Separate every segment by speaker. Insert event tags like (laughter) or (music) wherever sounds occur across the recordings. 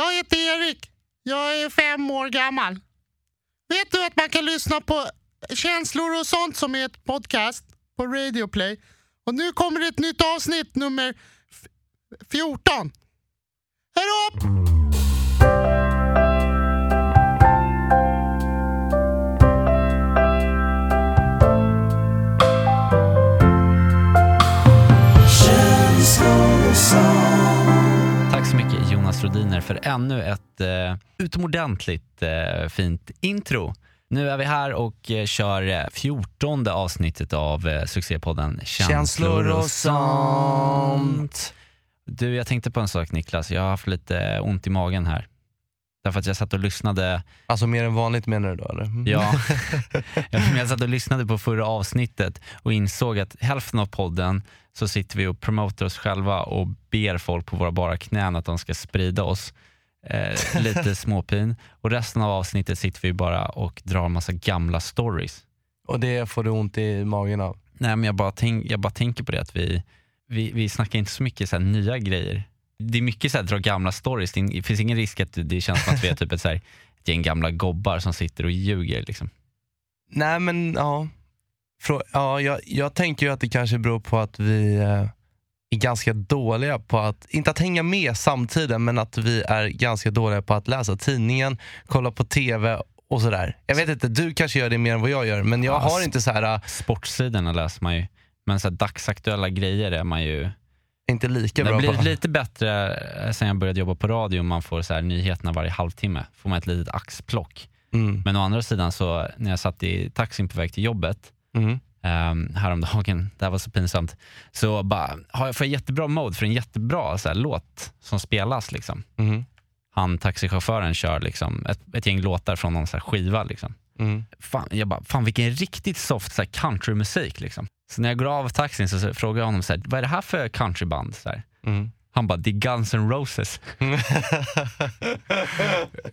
Speaker 1: Jag heter Erik. Jag är fem år gammal. Vet du att man kan lyssna på känslor och sånt som är ett podcast på Radio Play? Och nu kommer det ett nytt avsnitt, nummer 14. Hej då!
Speaker 2: Jonas Rodiner för ännu ett eh, utomordentligt eh, fint intro. Nu är vi här och eh, kör eh, 14 avsnittet av eh, succépodden
Speaker 3: Känslor och sånt.
Speaker 2: Du, jag tänkte på en sak Niklas. Jag har haft lite ont i magen här. Därför att jag satt och lyssnade,
Speaker 3: Alltså mer än vanligt menar du då eller? Mm.
Speaker 2: ja, (laughs) jag, satt och lyssnade på förra avsnittet och insåg att hälften av podden så sitter vi och promotar oss själva och ber folk på våra bara knän att de ska sprida oss eh, lite (laughs) småpin. Och resten av avsnittet sitter vi bara och drar en massa gamla stories.
Speaker 3: Och det får du ont i magen av?
Speaker 2: Nej men jag bara, tänk, jag bara tänker på det att vi, vi, vi snackar inte så mycket så nya grejer. Det är mycket så här, dra gamla stories, det, finns ingen risk att det känns som att vi är typ ett, så här, ett gäng gamla gobbar som sitter och ljuger. Liksom.
Speaker 3: Nej men ja, Frå- ja jag, jag tänker ju att det kanske beror på att vi eh, är ganska dåliga på att, inte att hänga med samtiden, men att vi är ganska dåliga på att läsa tidningen, kolla på TV och sådär. Jag vet inte, du kanske gör det mer än vad jag gör, men jag
Speaker 2: Ja,
Speaker 3: har inte så här, eh,
Speaker 2: Sportsidorna läser man ju, men så dagsaktuella grejer är man ju...
Speaker 3: inte lika
Speaker 2: Det har
Speaker 3: bra
Speaker 2: blivit lite bättre eh, sen jag började jobba på radio, man får så här, nyheterna varje halvtimme. får man ett litet axplock.
Speaker 3: Mm.
Speaker 2: Men å andra sidan så när jag satt i taxin på väg till jobbet
Speaker 3: Mm.
Speaker 2: um, häromdagen, (laughs) det här var så pinsamt, så bara, har jag får jag jättebra mode för en jättebra så här, låt som spelas. Liksom.
Speaker 3: Mm.
Speaker 2: Han taxichauffören kör liksom, ett, ett gäng låtar från någon så här, skiva. Liksom.
Speaker 3: Mm.
Speaker 2: Fan, jag bara, fan vilken riktigt soft så här, countrymusik. Liksom. Så när jag går av taxin så, frågar jag honom, så här, vad är det här för countryband? Så här.
Speaker 3: Mm.
Speaker 2: Han bara, det är Guns N' Roses. (laughs)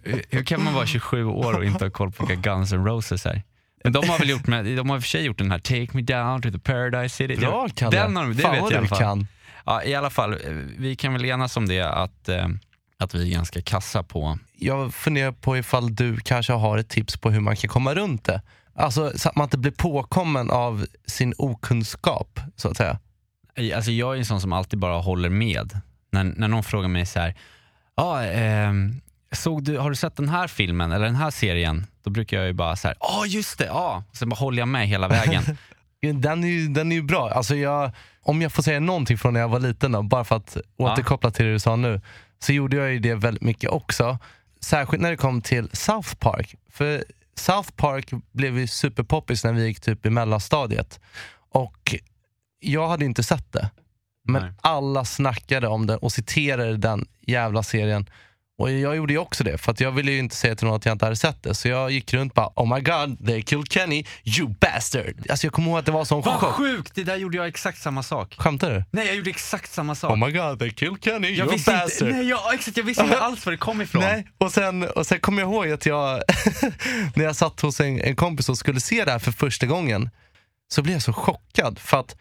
Speaker 2: Hur- kan man vara 27 år och inte ha koll på vilka Guns N' Roses är? Men de har väl gjort, med, de har i och för sig gjort den här Take Me Down to the Paradise City.
Speaker 3: Bra Kalle,
Speaker 2: Den har de, det
Speaker 3: fan
Speaker 2: vet
Speaker 3: vad
Speaker 2: jag
Speaker 3: du kan.
Speaker 2: Ja, I alla fall, vi kan väl enas om det att, eh, att vi är ganska kassa på...
Speaker 3: jag funderar på ifall du kanske har ett tips på hur man kan komma runt det. Alltså så att man inte blir påkommen av sin okunskap, så att säga.
Speaker 2: Alltså jag är en sån som alltid bara håller med. När, när någon frågar mig så här, ah, ehm, såg du, har du sett den här filmen eller den här serien? Då brukar jag ju bara så här, ja ah, just det, ja. Ah. Sen bara håller jag med hela vägen. (laughs)
Speaker 3: Den är ju, den är ju bra. Alltså jag, om jag får säga någonting från när jag var liten, då, bara för att återkoppla till det du sa nu, så gjorde jag ju det väldigt mycket också. Särskilt när det kom till South Park. För South Park blev ju superpoppis när vi gick typ i mellanstadiet. Och jag hade inte sett det. Men
Speaker 2: Nej.
Speaker 3: alla snackade om det och citerade den jävla serien. Och jag gjorde ju också det, för att jag ville ju inte säga till någon att jag inte hade sett det. Så jag gick runt och bara oh my god, they killed Kenny, you bastard. Alltså jag kommer ihåg att det var sån
Speaker 2: Vad
Speaker 3: chock.
Speaker 2: sjukt, det där gjorde jag exakt samma sak.
Speaker 3: Skämtar du?
Speaker 2: Nej jag gjorde exakt samma sak.
Speaker 3: Oh my god, they killed Kenny,
Speaker 2: jag
Speaker 3: you're a
Speaker 2: visste
Speaker 3: bastard.
Speaker 2: inte, nej, jag, exakt, jag visste inte alls var det kom ifrån.
Speaker 3: Nej, och sen, och sen kommer jag ihåg att jag, (laughs) när jag satt hos en, en kompis och skulle se det här för första gången, så blev jag så chockad. För att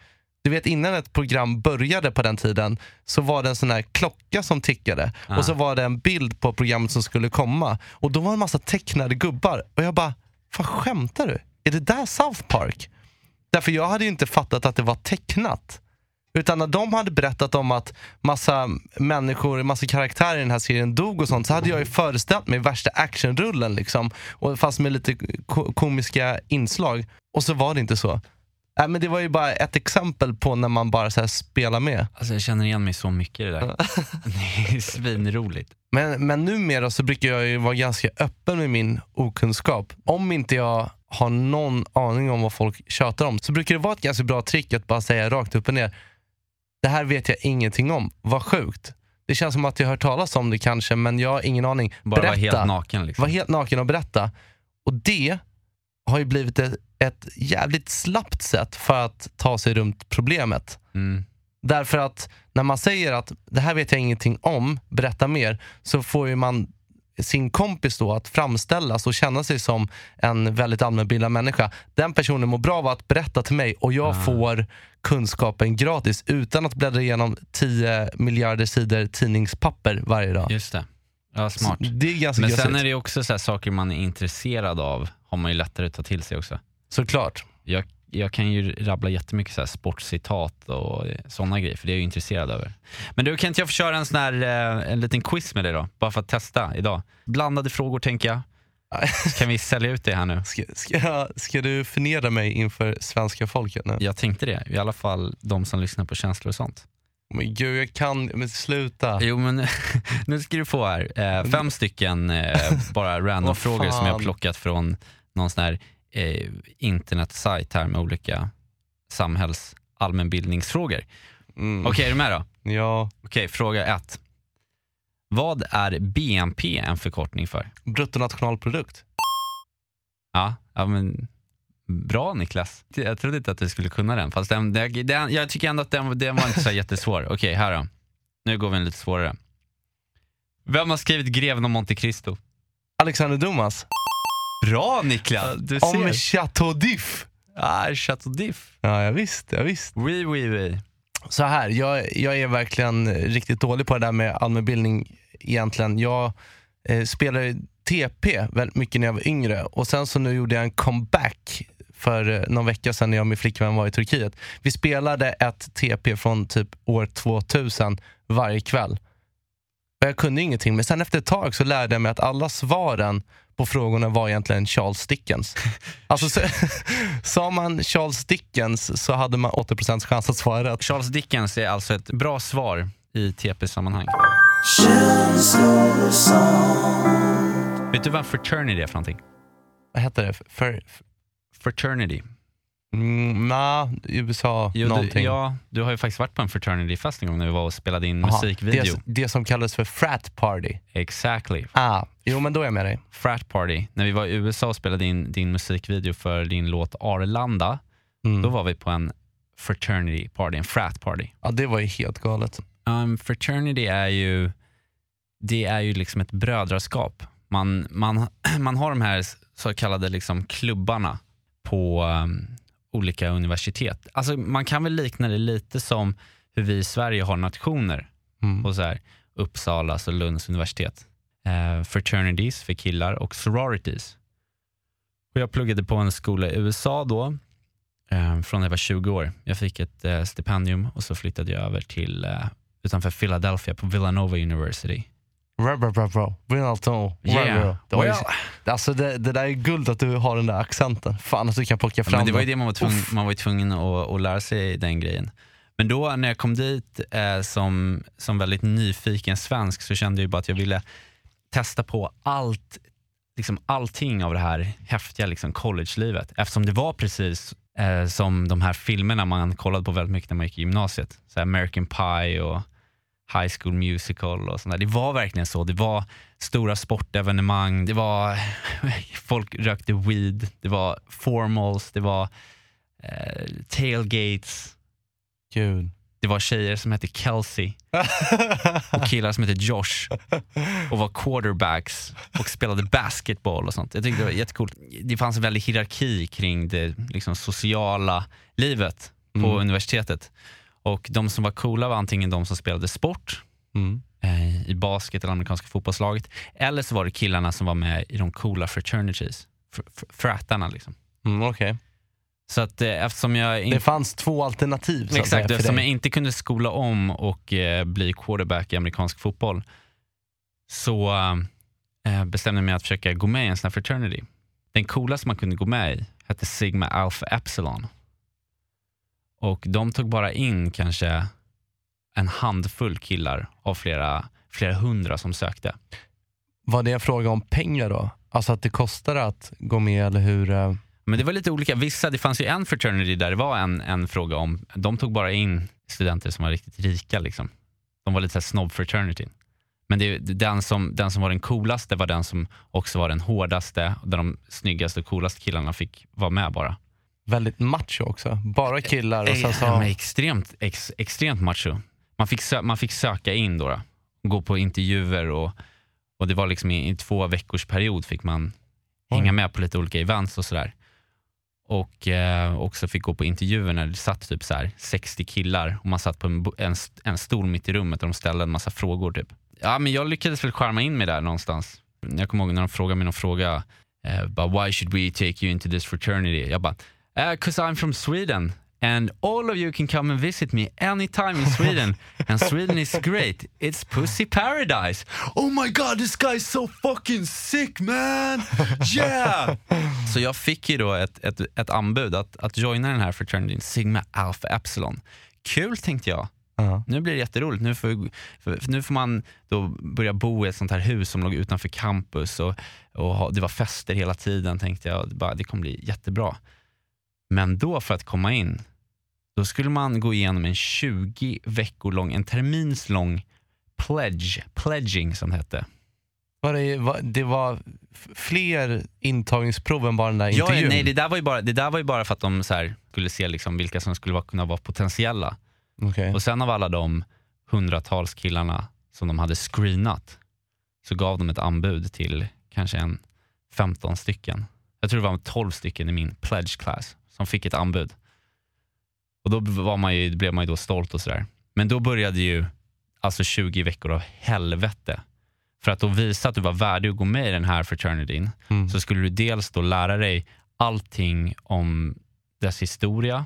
Speaker 3: du vet innan ett program började på den tiden så var det en sån här klocka som tickade
Speaker 2: Ah.
Speaker 3: och så var det en bild på programmet som skulle komma och då var det en massa tecknade gubbar och jag bara, vad skämtar du? Är det där South Park? Därför jag hade ju inte fattat att det var tecknat. Utan när de hade berättat om att massa människor, massa karaktärer i den här serien dog och sånt så hade jag ju föreställt mig värsta actionrullen liksom. Och fast med lite ko- komiska inslag. Och så var det inte så. Nej, men det var ju bara ett exempel på när man bara så här spelar med.
Speaker 2: Alltså jag känner igen mig så mycket i det där. (laughs) det är svinroligt.
Speaker 3: Men, men numera så brukar jag ju vara ganska öppen med min okunskap. Om inte jag har någon aning om vad folk tjatar om så brukar det vara ett ganska bra trick att bara säga rakt upp och ner. Det här vet jag ingenting om. Vad sjukt. Det känns som att jag har hört talas om det kanske men jag har ingen aning.
Speaker 2: Bara vara
Speaker 3: berätta.
Speaker 2: helt naken liksom.
Speaker 3: Var helt naken och berätta. Och det har ju blivit ett, ett jävligt slappt sätt för att ta sig runt problemet.
Speaker 2: Mm.
Speaker 3: Därför att när man säger att det här vet jag ingenting om, berätta mer, så får ju man sin kompis då att framställas och känna sig som en väldigt allmänbildad människa. Den personen mår bra av att berätta till mig och jag
Speaker 2: Ah.
Speaker 3: får kunskapen gratis utan att bläddra igenom 10 miljarder sidor tidningspapper varje dag.
Speaker 2: Just det. Ja, smart.
Speaker 3: Så Det är ganska
Speaker 2: Men sen är det också så saker man är intresserad av har man ju lättare att ta till sig också.
Speaker 3: Såklart.
Speaker 2: Jag, jag kan ju rabbla jättemycket så här sportcitat och sådana grejer, för det är jag ju intresserad över. Men du, kan inte jag få köra en sån här, eh, en liten quiz med dig då? Bara för att testa idag. Blandade frågor tänker jag. Så (laughs) kan vi sälja ut det här nu?
Speaker 3: Ska, ska, ska du förnedra mig inför svenska folket nu?
Speaker 2: Jag tänkte det, i alla fall de som lyssnar på känslor och sånt.
Speaker 3: Men gud, jag kan... Men sluta.
Speaker 2: Jo men (laughs) nu ska du få här, eh, fem stycken eh, bara (laughs) random
Speaker 3: Vad
Speaker 2: frågor som jag plockat från någon sån här eh, internetsajt här med olika samhälls allmänbildningsfrågor.
Speaker 3: Mm.
Speaker 2: Okej, är du med då?
Speaker 3: Ja,
Speaker 2: Okej, fråga ett. Vad är BNP en förkortning för?
Speaker 3: bruttonationalprodukt.
Speaker 2: Ja, ja men bra Niklas. Jag trodde inte att du skulle kunna den, fast den, den, den, jag tycker ändå att den, den var inte så jättesvår. (laughs) Okej, här då. Nu går vi en lite svårare. Vem har skrivit Greven av Monte Cristo?
Speaker 3: Alexander Dumas.
Speaker 2: Bra Niklas! Du
Speaker 3: Om
Speaker 2: ser.
Speaker 3: Chateau d'If.
Speaker 2: Ah, Chateau d'If.
Speaker 3: Ja, jag visst, jag visst.
Speaker 2: Oui, oui, oui.
Speaker 3: Så här, jag, jag är verkligen riktigt dålig på det där med allmänbildning egentligen. Jag eh, spelade TP väldigt mycket när jag var yngre och sen så nu gjorde jag en comeback för eh, någon vecka sedan när jag och min flickvän var i Turkiet. Vi spelade ett TP från typ år 2000 varje kväll. Jag kunde ingenting, men sen efter ett tag så lärde jag mig att alla svaren på frågorna var egentligen Charles Dickens. (laughs) Alltså, så, (laughs) sa man Charles Dickens så hade man 80% chans att svara rätt.
Speaker 2: Charles Dickens är alltså ett bra svar i TP-sammanhang. Vet du vad fraternity är för någonting?
Speaker 3: Vad heter det? För,
Speaker 2: Fraternity.
Speaker 3: mm, na, USA
Speaker 2: Jo, du,
Speaker 3: någonting.
Speaker 2: ja, du har ju faktiskt varit på en fraternity-fest en gång när vi var och spelade in
Speaker 3: Aha,
Speaker 2: musikvideo.
Speaker 3: Det, det som kallas för frat party.
Speaker 2: Exactly.
Speaker 3: Ah, jo men då är jag med dig.
Speaker 2: Frat party. När vi var i USA och spelade in din musikvideo för din låt Arlanda,
Speaker 3: Mm.
Speaker 2: då var vi på en fraternity party, en frat party.
Speaker 3: Ja, det var ju helt galet.
Speaker 2: Um, fraternity är ju, det är ju liksom ett brödraskap. Man, man, (clears throat) man har de här så kallade liksom klubbarna på um, olika universitet. Alltså man kan väl likna det lite som hur vi i Sverige har nationer
Speaker 3: Mm.
Speaker 2: på så här Uppsalas och Lunds universitet. Eh, fraternities för killar och sororities. Och jag pluggade på en skola i USA då, eh, från när jag var 20 år. Jag fick ett eh, stipendium och så flyttade jag över till eh, utanför Philadelphia på Villanova University. Yeah.
Speaker 3: Det, var ju,
Speaker 2: Well,
Speaker 3: alltså det, det där är guld att du har den där accenten. Fan att du kan plocka
Speaker 2: Ja,
Speaker 3: fram
Speaker 2: men det var ju det man var tvungen, man var tvungen att, att lära sig den grejen. Men då när jag kom dit eh, som, som väldigt nyfiken svensk så kände jag ju bara att jag ville testa på allt, liksom allting av det här häftiga liksom college-livet. Eftersom det var precis eh, som de här filmerna man kollade på väldigt mycket när man gick i gymnasiet. Så American Pie och High School Musical och sånt där. Det var verkligen så. Det var stora sportevenemang, det var (laughs) folk rökte weed, det var formals, det var eh, tailgates,
Speaker 3: Gud.
Speaker 2: det var tjejer som hette Kelsey och killar som hette Josh och var quarterbacks och spelade basketboll och sånt. Jag tyckte det var jättekult. Det fanns en väldig hierarki kring det liksom, sociala livet på
Speaker 3: Mm.
Speaker 2: universitetet. Och de som var coola var antingen de som spelade sport,
Speaker 3: Mm.
Speaker 2: eh, i basket eller amerikanska fotbollslaget. Eller så var det killarna som var med i de coola fraternities. Fr- fr- Fratarna liksom.
Speaker 3: Mm, Okej.
Speaker 2: Så att eh, eftersom jag
Speaker 3: Det fanns två alternativ
Speaker 2: Exakt,
Speaker 3: säga,
Speaker 2: eftersom jag
Speaker 3: dig.
Speaker 2: inte kunde skola om och eh, bli quarterback i amerikansk fotboll så eh, bestämde jag mig att försöka gå med i en sån här fraternity. Den coolaste man kunde gå med i hette Sigma Alpha Epsilon. Och de tog bara in kanske en handfull killar av flera, flera hundra som sökte.
Speaker 3: Var det en fråga om pengar då? Alltså att det kostar att gå med eller hur? eh,
Speaker 2: Men det var lite olika. Vissa, det fanns ju en fraternity där det var en, en fråga om, de tog bara in studenter som var riktigt rika. Liksom. De var lite så här snobb fraternity. Men det, den, som, den som var den coolaste var den som också var den hårdaste, där de snyggaste och coolaste killarna fick vara med bara.
Speaker 3: Väldigt macho också. Bara killar och sen så...
Speaker 2: är extremt, ex, extremt macho. Man fick, man fick söka in då, då. gå på intervjuer och, och det var liksom i, i två veckors period fick man hänga
Speaker 3: Oj.
Speaker 2: med på lite olika events och sådär. och eh, också fick gå på intervjuer när det satt typ så här 60 killar och man satt på en, en, en stol mitt i rummet och de ställde en massa frågor. Typ. Ja, men jag lyckades väl skärma in mig där någonstans. Jag kommer ihåg när de frågade mig någon fråga, eh, bara, why should we take you into this fraternity? Jag bara, because I'm from Sweden and all of you can come and visit me anytime in Sweden (laughs) and Sweden is great. It's pussy paradise. Oh my god, this guy is so fucking sick man! Yeah! (laughs) Så jag fick ju då ett, ett, ett anbud att, att joina den här fraternityn, Sigma Alpha Epsilon. Kul tänkte jag.
Speaker 3: Ja.
Speaker 2: Nu blir det jätteroligt. Nu får, nu får man då börja bo i ett sånt här hus som låg utanför campus och, och ha, det var fester hela tiden tänkte jag. Det, bara, det kommer bli jättebra. Men då för att komma in, då skulle man gå igenom en 20 veckor lång, en termins lång pledge, pledging som det hette.
Speaker 3: Var det, var, det var fler intagningsprov än bara den där
Speaker 2: Ja,
Speaker 3: intervjun?
Speaker 2: nej, det, där var ju bara, det där var ju bara för att de här, skulle se liksom vilka som skulle vara, kunna vara potentiella.
Speaker 3: Okej.
Speaker 2: Och sen av alla de hundratals killarna som de hade screenat så gav de ett anbud till kanske en 15 stycken. Jag tror det var 12 stycken i min pledge class som fick ett anbud. Och då var man ju, blev man ju då stolt och sådär. Men då började ju alltså 20 veckor av helvete. För att då visa att du var värdig att gå med i den här fraternityn
Speaker 3: Mm.
Speaker 2: så skulle du dels då lära dig allting om dess historia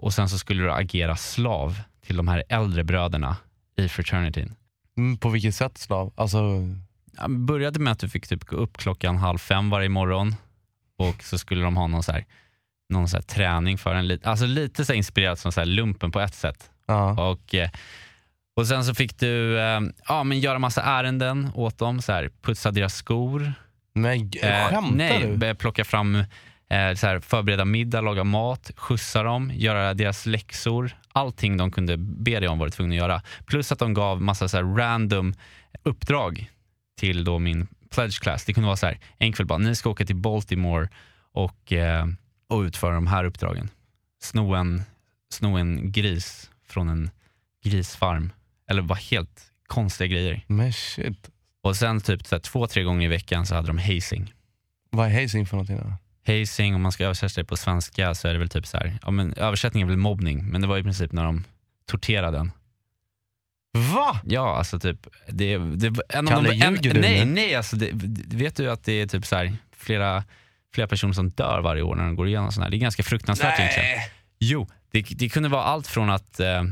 Speaker 2: och sen så skulle du agera slav till de här äldre bröderna i fraternityn.
Speaker 3: Mm, på vilket sätt slav? Alltså,
Speaker 2: Jag började med att du fick typ gå upp klockan halv fem varje morgon och så skulle de ha någon, så här, någon så här träning för en. Alltså lite så inspirerat som så här lumpen på ett sätt.
Speaker 3: ja.
Speaker 2: Och, eh, och sen så fick du eh, ja, men göra massa ärenden åt dem, så här, putsa deras skor,
Speaker 3: Men
Speaker 2: Eh,
Speaker 3: skämtar
Speaker 2: nej,
Speaker 3: du?
Speaker 2: plocka fram, eh, så här, förbereda middag, laga mat, skjutsa dem, göra deras läxor. Allting de kunde be dig om var du tvungen att göra. Plus att de gav massa så random uppdrag till då min pledge class. Det kunde vara så här, en kväll bara, ni ska åka till Baltimore och, eh, och utföra de här uppdragen. Sno en, sno en gris från en grisfarm. Eller bara helt konstiga grejer.
Speaker 3: Men shit.
Speaker 2: Och sen typ så här, två, tre gånger i veckan så hade de hazing.
Speaker 3: Vad är hazing för någonting då?
Speaker 2: Hazing, om man ska översätta det på svenska så är det väl typ så här, ja men översättningen väl mobbning, men det var i princip när de torterade en.
Speaker 3: Va?
Speaker 2: Ja, alltså typ, det, det en
Speaker 3: Kalle,
Speaker 2: av de, en,
Speaker 3: ljuger du
Speaker 2: Nej,
Speaker 3: nu?
Speaker 2: nej, alltså det, vet du att det är typ så här, flera, flera personer som dör varje år när de går igenom sådana här. Det är ganska fruktansvärt egentligen. Jo, det, det kunde vara allt från att eh,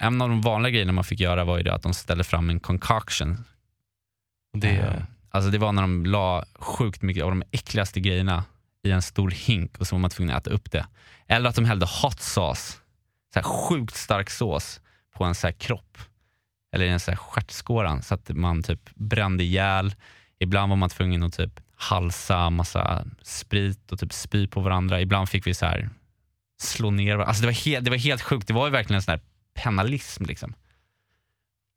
Speaker 2: en av de vanliga grejerna man fick göra var ju det att de ställde fram en concoction.
Speaker 3: Det,
Speaker 2: Eh, Alltså det var när de la sjukt mycket av de äckligaste grejerna i en stor hink och så var man tvungen att äta upp det. Eller att de hällde hot sauce, så här sjukt stark sås på en så här kropp. Eller i en så här stjärtskåran så att man typ brände ihjäl. Ibland var man tvungen att typ halsa massa sprit och typ spy på varandra. Ibland fick vi så här slå ner varandra. Alltså det var helt, det var helt sjukt. Det var ju verkligen en sån här pennalism liksom.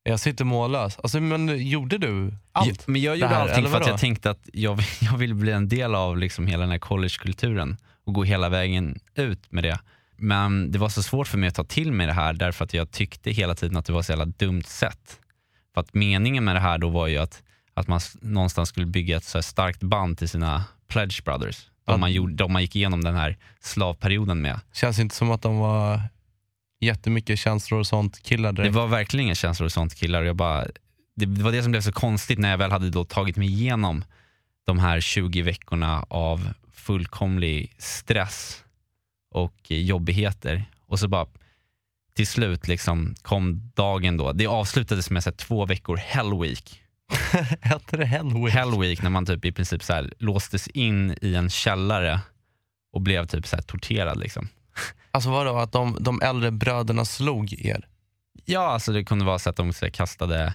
Speaker 3: jag sitter mållös. Alltså, men gjorde du allt?
Speaker 2: Men jag gjorde
Speaker 3: där,
Speaker 2: allting för att jag tänkte att jag, (laughs) jag ville bli en del av liksom hela den här collegekulturen och gå hela vägen ut med det. Men det var så svårt för mig att ta till mig det här därför att jag tyckte hela tiden att det var så jävla dumt sätt. För att meningen med det här då var ju att, att man någonstans skulle bygga ett så starkt band till sina Pledge Brothers. De,
Speaker 3: Ja.
Speaker 2: man, gjorde, de man gick igenom den här slavperioden med.
Speaker 3: Känns inte som att de var jättemycket känslor och sånt killar
Speaker 2: Det
Speaker 3: direkt.
Speaker 2: var verkligen inga känslor och sånt killar. Jag bara, det, det var det som blev så konstigt när jag väl hade då tagit mig igenom de här 20 veckorna av fullkomlig stress och jobbigheter. Och så bara till slut liksom kom dagen då. Det avslutades med så två veckor hell week. (laughs)
Speaker 3: Hette det Hellweek?
Speaker 2: Hell week när man typ i princip så här, låstes in i en källare och blev typ så här, torterad. Liksom.
Speaker 3: Alltså vadå, att de, de äldre bröderna slog er?
Speaker 2: Ja, alltså det kunde vara så att de så här, kastade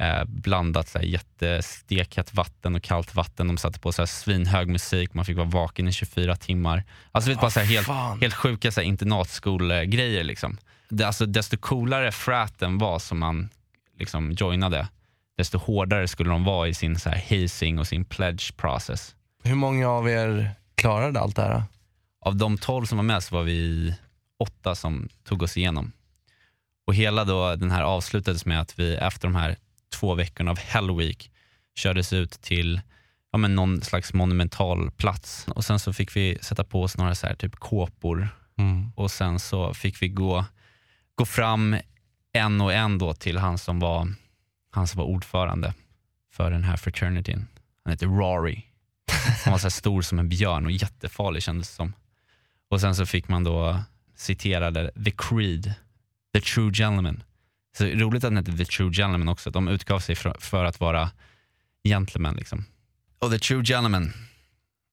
Speaker 2: eh, blandat så här, jättestekhett vatten och kallt vatten. De satte på så här, svinhög musik, man fick vara vaken i 24 timmar. Alltså vet, bara så här, helt, helt sjuka så här, internatskolgrejer. Liksom. Det, alltså, desto coolare fraten var som man liksom, joinade, desto hårdare skulle de vara i sin så här, hazing och sin pledge process.
Speaker 3: Hur många av er klarade allt det här?
Speaker 2: Av de 12 som var med så var vi åtta som tog oss igenom. Och hela då den här avslutades med att vi efter de här två veckorna av Hell Week kördes ut till ja, men någon slags monumental plats. Och sen så fick vi sätta på oss några så här, typ kåpor
Speaker 3: Mm.
Speaker 2: och sen så fick vi gå, gå fram en och en då till han som var, han som var ordförande för den här fraternityn. Han heter Rory. Han var så stor som en björn och jättefarlig kändes det som. Och sen så fick man då citera the creed, the true gentleman. Så roligt att den heter the true gentleman också. De utgav sig för, för att vara gentlemen. Liksom. Och the true gentleman,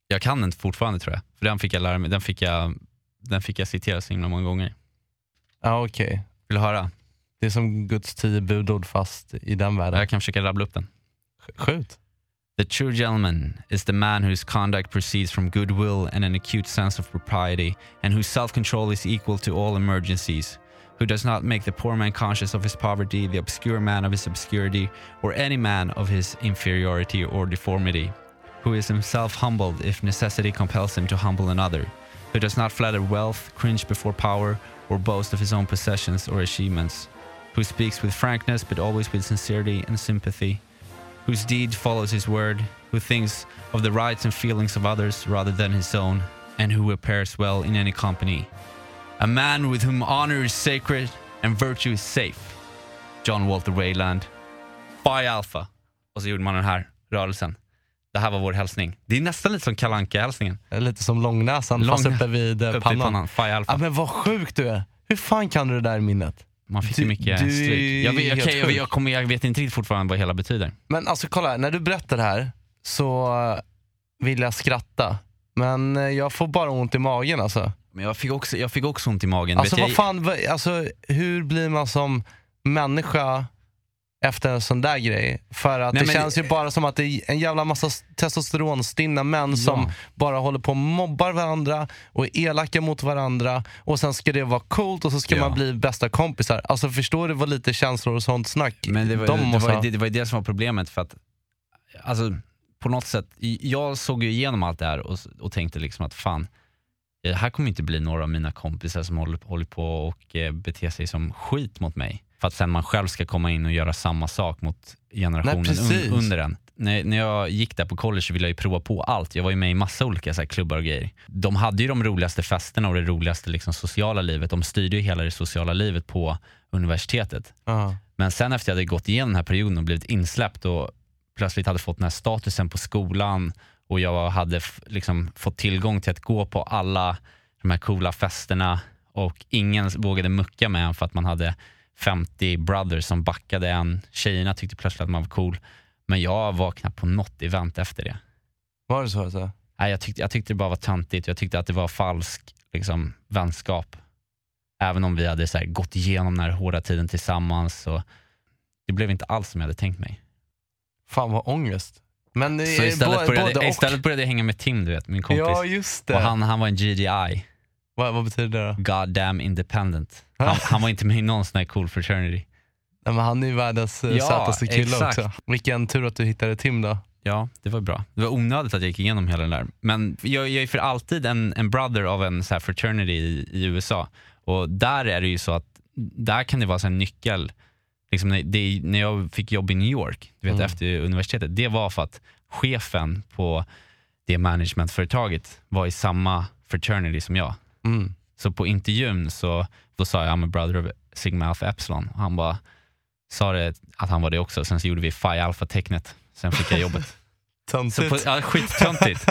Speaker 2: jag kan den fortfarande tror jag. För den fick jag lära mig, den fick jag, den fick jag citera så himla många gånger.
Speaker 3: Ja, okej.
Speaker 2: Vill du höra?
Speaker 3: Det är som Guds tio budord fast i den världen.
Speaker 2: Jag kan försöka rabbla upp den.
Speaker 3: Skjut.
Speaker 2: The true gentleman is the man whose conduct proceeds from goodwill and an acute sense of propriety, and whose self control is equal to all emergencies, who does not make the poor man conscious of his poverty, the obscure man of his obscurity, or any man of his inferiority or deformity, who is himself humbled if necessity compels him to humble another, who does not flatter wealth, cringe before power, or boast of his own possessions or achievements, who speaks with frankness but always with sincerity and sympathy whose deed follows his word, who thinks of the rights and feelings of others rather than his own, and who appears well in any company. A man with whom honor is sacred and virtue is safe. John Walter Wayland. Phi Alpha. Och så gjorde man den här rörelsen. Det här var vår hälsning. Det är nästan lite som kalanka hälsningen
Speaker 3: Lite som långnäsan fast
Speaker 2: Lång-
Speaker 3: uppe vid (laughs)
Speaker 2: Upp
Speaker 3: pannan.
Speaker 2: Phi Alpha.
Speaker 3: Ja, men vad sjuk du är. Hur fan kan du det där i minnet?
Speaker 2: Man fick
Speaker 3: du-
Speaker 2: ju mycket
Speaker 3: du
Speaker 2: stryk. Jag, vet, okej, jag, jag, kommer, jag vet inte riktigt fortfarande vad hela betyder.
Speaker 3: Men alltså kolla, när du berättar det här så eh, vill jag skratta. Men eh, jag får bara ont i magen alltså.
Speaker 2: Men jag fick också, jag fick också ont i magen.
Speaker 3: Alltså
Speaker 2: vet
Speaker 3: vad fan, alltså, hur blir man som människa efter en sån där grej? För att
Speaker 2: Nej,
Speaker 3: det känns ju bara som att det är en jävla massa testosteronstinna män som
Speaker 2: Ja.
Speaker 3: bara håller på och mobbar varandra och är elaka mot varandra och sen ska det vara coolt och så ska
Speaker 2: Ja.
Speaker 3: man bli bästa kompisar. Alltså förstår du vad lite känslor och sånt snack
Speaker 2: Men det var,
Speaker 3: de
Speaker 2: det,
Speaker 3: måste
Speaker 2: var,
Speaker 3: ha?
Speaker 2: det, det var ju det som var problemet för att, alltså på något sätt, jag såg ju igenom allt det här och, och tänkte liksom att fan, det här kommer inte bli några av mina kompisar som håller, håller på och eh, beter sig som skit mot mig. För att sen man själv ska komma in och göra samma sak mot generationen
Speaker 3: Nej,
Speaker 2: un, under en. När, när jag gick där på college så ville jag ju prova på allt. Jag var ju med i massa olika så här, klubbar och grejer. De hade ju de roligaste festerna och det roligaste liksom, sociala livet. De styrde ju hela det sociala livet på universitetet.
Speaker 3: Ja.
Speaker 2: Men sen efter jag hade gått igenom den här perioden och blivit insläppt och plötsligt hade fått den här statusen på skolan och jag hade liksom fått tillgång till att gå på alla de här coola festerna och ingen vågade mucka med en för att man hade 50 brothers som backade en. Tjejerna tyckte plötsligt att man var cool. Men jag var knappt på något event efter det.
Speaker 3: Var det så alltså?
Speaker 2: Nej, jag, tyckte, jag tyckte det bara var töntigt. Jag tyckte att det var falsk liksom, vänskap. Även om vi hade så här, gått igenom den här hårda tiden tillsammans. Så det blev inte alls som jag hade tänkt mig.
Speaker 3: Fan vad ångest. Men
Speaker 2: Så istället, började,
Speaker 3: både och.
Speaker 2: istället började jag hänga med Tim, du vet, min kompis.
Speaker 3: Ja just det.
Speaker 2: och han, han var en GDI,
Speaker 3: vad, vad betyder det då?
Speaker 2: Goddamn Independent. Han, han var inte med i någon sån här cool fraternity.
Speaker 3: Nej, men han är ju världens eh,
Speaker 2: Ja,
Speaker 3: sötaste kille
Speaker 2: exakt.
Speaker 3: också. Vilken tur att du hittade Tim då.
Speaker 2: Ja, det var bra. Det var onödigt att jag gick igenom hela den där. Men jag, jag är för alltid en, en brother av en så här fraternity i, i USA. Och där är det ju så att, där kan det vara så här nyckel. Liksom när, det, när jag fick jobb i New York, du vet
Speaker 3: Mm.
Speaker 2: efter universitetet, det var för att chefen på det managementföretaget var i samma fraternity som jag.
Speaker 3: Mm.
Speaker 2: Så på intervjun så då sa jag I'm a brother of Sigma Alpha Epsilon. Han bara sa det att han var det också. Sen så gjorde vi Phi Alpha-tecknet. Sen fick jag jobbet. (laughs)
Speaker 3: Töntigt.
Speaker 2: på, ja, skittöntigt.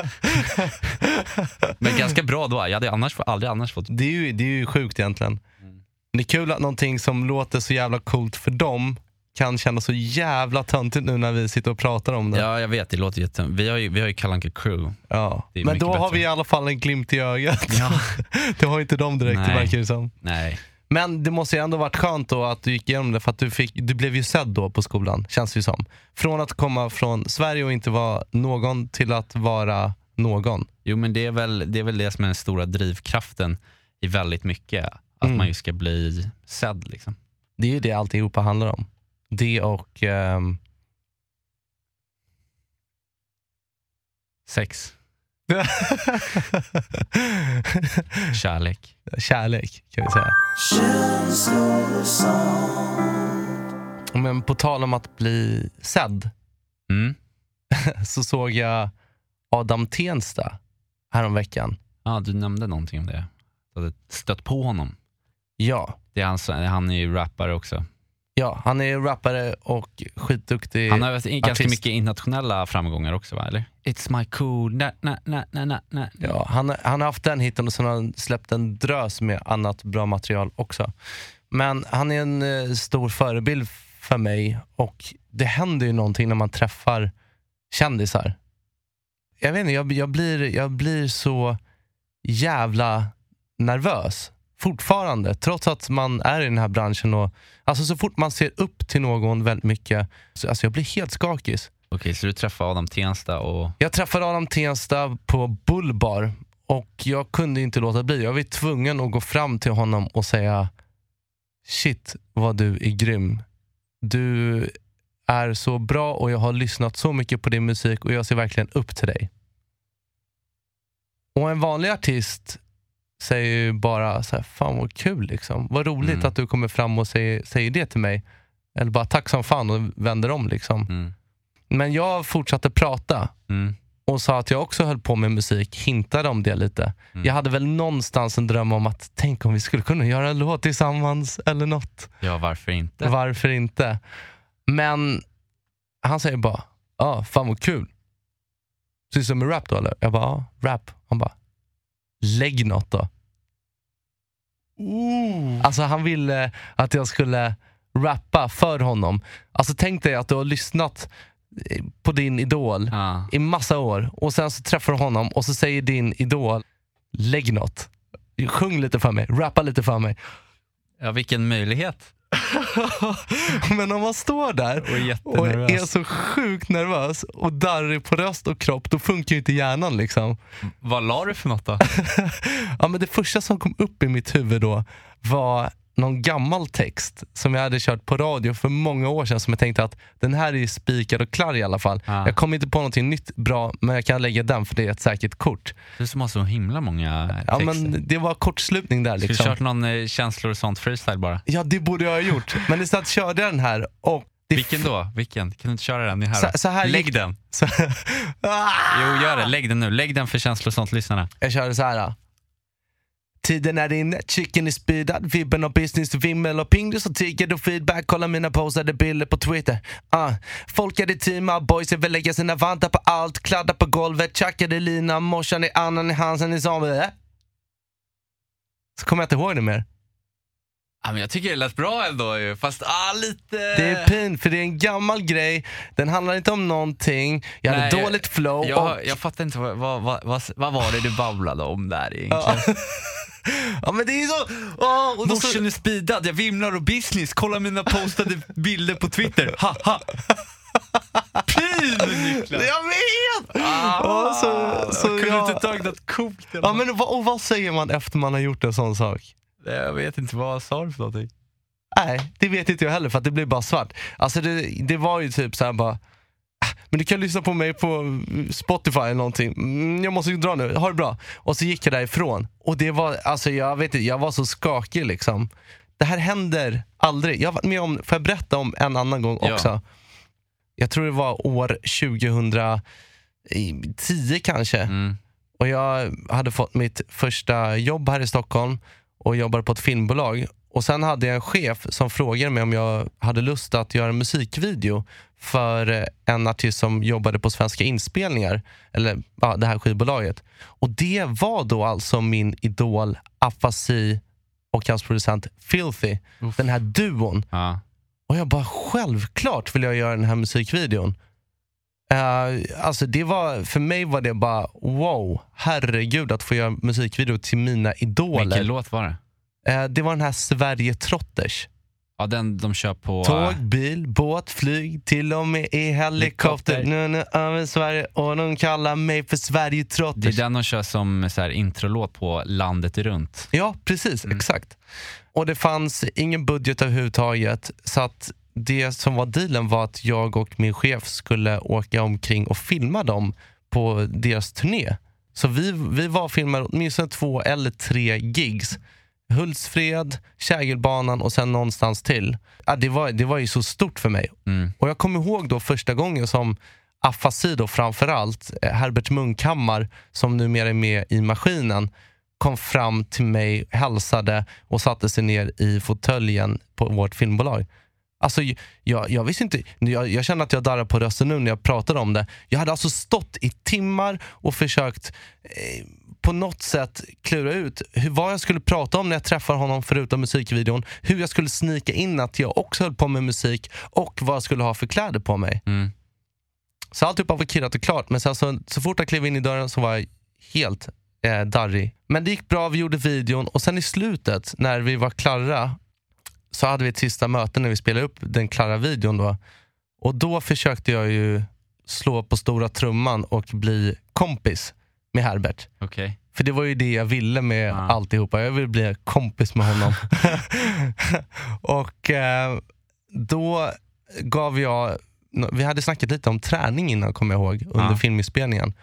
Speaker 2: (laughs) Men ganska bra då. Jag hade annars, aldrig annars fått...
Speaker 3: det, är ju, det är ju sjukt egentligen.
Speaker 2: Mm.
Speaker 3: Det är kul att någonting som låter så jävla coolt för dem kan kännas så jävla töntigt nu när vi sitter och pratar om det.
Speaker 2: Ja, jag vet. Det låter jätte... Vi har ju, vi har ju Kalle Crew.
Speaker 3: Ja. Men då har
Speaker 2: bättre.
Speaker 3: vi i alla fall en glimt i ögat.
Speaker 2: Ja. (laughs)
Speaker 3: det har inte de direkt, det
Speaker 2: Nej.
Speaker 3: verkar det som.
Speaker 2: Nej.
Speaker 3: Men det måste ju ändå varit skönt då att du gick igenom det för att du, fick, du blev ju sedd då på skolan, känns det ju som. Från att komma från Sverige och inte vara någon till att vara någon.
Speaker 2: Jo, men det är, väl, det är väl det som är den stora drivkraften i väldigt mycket. Att
Speaker 3: Mm.
Speaker 2: man ju ska bli sedd. Liksom.
Speaker 3: Det är ju det alltihopa handlar om. Det och ehm,
Speaker 2: Sex, (laughs) kärlek.
Speaker 3: kärlek kan vi säga. Men på tal om att bli sedd
Speaker 2: Mm. (laughs)
Speaker 3: så såg jag Adam Tensta häromveckan.
Speaker 2: Ja, du nämnde någonting om det. Du hade stött på honom.
Speaker 3: Ja,
Speaker 2: Det är han, som- han är ju rappare också.
Speaker 3: Ja, han är rappare och skitduktig.
Speaker 2: Han har haft ganska
Speaker 3: artist.
Speaker 2: mycket internationella framgångar också va? Eller? It's my cool, na, na, na, na, na, na.
Speaker 3: Ja, han, han har haft den hitten och sen har han släppt en drös med annat bra material också. Men han är en eh, stor förebild för mig och det händer ju någonting när man träffar kändisar. Jag vet inte, jag, jag, blir, jag blir så jävla nervös fortfarande, trots att man är i den här branschen. Och, alltså så fort man ser upp till någon väldigt mycket, så, alltså jag blir helt skakig.
Speaker 2: Okej, så du träffade Adam Tensta och...
Speaker 3: Jag träffade Adam Tensta på Bullbar och jag kunde inte låta bli. Jag var tvungen att gå fram till honom och säga Shit vad du är grym. Du är så bra och jag har lyssnat så mycket på din musik och jag ser verkligen upp till dig. Och en vanlig artist säger ju bara så här, fan vad kul liksom. Vad roligt
Speaker 2: Mm.
Speaker 3: att du kommer fram och säger, säger det till mig. Eller bara tack som fan och vänder om liksom.
Speaker 2: Mm.
Speaker 3: Men jag fortsatte prata
Speaker 2: Mm.
Speaker 3: och sa att jag också höll på med musik, hintade om det lite.
Speaker 2: Mm.
Speaker 3: Jag hade väl någonstans en dröm om att tänk om vi skulle kunna göra en låt tillsammans eller något.
Speaker 2: Ja, varför inte?
Speaker 3: Varför inte? Men han säger bara, ja ah, fan vad kul. Sysslar med rap då eller? Jag bara, ja rap. Han bara, lägg något då. Alltså han ville att jag skulle rappa för honom. Alltså tänk dig att du har lyssnat eh, på din idol
Speaker 2: Ja.
Speaker 3: i massa år och sen så träffar du honom och så säger din idol, lägg något. Sjung lite för mig, rappa lite för mig.
Speaker 2: ja, vilken möjlighet. (laughs)
Speaker 3: Men om man står där
Speaker 2: Och är
Speaker 3: och är så sjukt nervös och darrig på röst och kropp, då funkar ju inte hjärnan liksom.
Speaker 2: Vad la du för något då? (laughs)
Speaker 3: Ja, men det första som kom upp i mitt huvud då var någon gammal text som jag hade kört på radio för många år sedan som jag tänkte att den här är ju spikad och klar i alla fall.
Speaker 2: Ja.
Speaker 3: Jag kommer inte på någonting nytt bra men jag kan lägga den för det är ett säkert kort.
Speaker 2: Du som har så himla många texter.
Speaker 3: Ja, men det var kortslutning där
Speaker 2: Ska du
Speaker 3: liksom.
Speaker 2: kört någon eh, känslor och sånt freestyle bara?
Speaker 3: Ja, det borde jag ha gjort. Men istället körde jag den här och...
Speaker 2: Vilken då? Vilken? Kan du inte köra den? Här
Speaker 3: Så,
Speaker 2: då.
Speaker 3: så här
Speaker 2: Lägg
Speaker 3: gick-
Speaker 2: den.
Speaker 3: Så, (laughs) Ah!
Speaker 2: Jo, gör det. Lägg den nu. Lägg den för känslor och sånt, lyssnarna.
Speaker 3: jag körde så här. Tiden är inne, chicken är speedad, vibben och business, vimmel och pingis och tiggad tigger feedback, kolla mina posade bilder på Twitter. Uh. Folk är det teama, ah, boys vill lägga sina vantar på allt, kladda på golvet, tjackade lina, morsan i annan i halsen i zombie. Eh? Så kommer jag inte ihåg det mer.
Speaker 2: Ja, men jag tycker det lät bra ändå ju. Fast ah, lite...
Speaker 3: Det är pin, för det är en gammal grej, den handlar inte om någonting, jag hade
Speaker 2: Nej,
Speaker 3: dåligt flow. och,
Speaker 2: Jag, jag fattar inte, vad, vad, vad, vad, var det du babblade om där egentligen? (laughs)
Speaker 3: ja men det är så... åh, och då så
Speaker 2: Morsan är speedad, jag vimlar och business, kolla mina postade bilder på Twitter. Ha, ha. Pin Niklas!
Speaker 3: jag vet!
Speaker 2: Ah,
Speaker 3: Ja, så- så
Speaker 2: jag kunde
Speaker 3: jag-
Speaker 2: inte tagit något coolt.
Speaker 3: Ja, men vad, och vad säger man efter man har gjort en sån sak?
Speaker 2: Jag vet inte, vad sa du för någonting?
Speaker 3: Nej, det vet inte jag heller för att det blir bara svart. Alltså det, det var ju typ så här bara, "Ah, men du kan lyssna på mig på Spotify eller någonting. Mm, jag måste ju dra nu, ha det bra. Och så gick jag därifrån. Och det var, alltså jag vet inte, jag var så skakig liksom. Det här händer aldrig. Jag har varit med om, får jag berätta om en annan gång
Speaker 2: Ja.
Speaker 3: också? Jag tror det var år 2010 kanske.
Speaker 2: Mm.
Speaker 3: Och jag hade fått mitt första jobb här i Stockholm och jobbade på ett filmbolag. Och Sen hade jag en chef som frågade mig om jag hade lust att göra en musikvideo för eh, en artist som jobbade på Svenska inspelningar, eller ja, det här skivbolaget. Och Det var då alltså min idol Afasi och hans producent Filthy,
Speaker 2: Uff.
Speaker 3: den här duon.
Speaker 2: Ja.
Speaker 3: Och jag bara, självklart vill jag göra den här musikvideon. Uh, alltså det var, för mig var det bara wow, herregud att få göra musikvideo till mina
Speaker 2: Vilken
Speaker 3: idoler.
Speaker 2: låt var det?
Speaker 3: Uh, det var den här Sverige Trotters.
Speaker 2: Ja, den de kör på...
Speaker 3: Tåg, bil, båt, flyg, till och med i helikopter.
Speaker 2: Helikopter.
Speaker 3: Nu, nu över Sverige och de kallar mig för Sverige
Speaker 2: Det är
Speaker 3: Trotters.
Speaker 2: den de kör som så här, introlåt på Landet runt.
Speaker 3: Ja, precis.
Speaker 2: Mm.
Speaker 3: Exakt. Och det fanns ingen budget överhuvudtaget. Så att det som var dealen var att jag och min chef skulle åka omkring och filma dem på deras turné. Så vi, vi var filmade åtminstone två eller tre gigs. Hultsfred, Kägelbanan och sen någonstans till. Ja, det, var, det var ju så stort för mig.
Speaker 2: Mm.
Speaker 3: Och jag kommer ihåg då första gången som afasi då framförallt, eh, Herbert Munkhammar som numera är med i Maskinen kom fram till mig, hälsade och satte sig ner i fåtöljen på vårt filmbolag. Alltså, jag, jag visste inte, jag, jag känner att jag darrar på rösten nu när jag pratar om det. Jag hade alltså stått i timmar och försökt eh, på något sätt klura ut hur, vad jag skulle prata om när jag träffar honom förutom musikvideon. Hur jag skulle snika in att jag också höll på med musik och vad jag skulle ha för kläder på mig.
Speaker 2: Mm.
Speaker 3: Så alltihopa var kirrat och klart. Men sen så, så fort jag klev in i dörren så var jag helt eh, darrig. Men det gick bra, vi gjorde videon och sen i slutet när vi var klara så hade vi ett sista möte när vi spelade upp den klara videon. Då. Och då försökte jag ju slå på stora trumman och bli kompis med Herbert.
Speaker 2: Okej.
Speaker 3: För det var ju det jag ville med
Speaker 2: Ja.
Speaker 3: alltihopa. Jag ville bli kompis med honom. (laughs) och eh, då gav jag, vi hade snackat lite om träning innan kommer jag ihåg, under
Speaker 2: Ja.
Speaker 3: filminspelningen.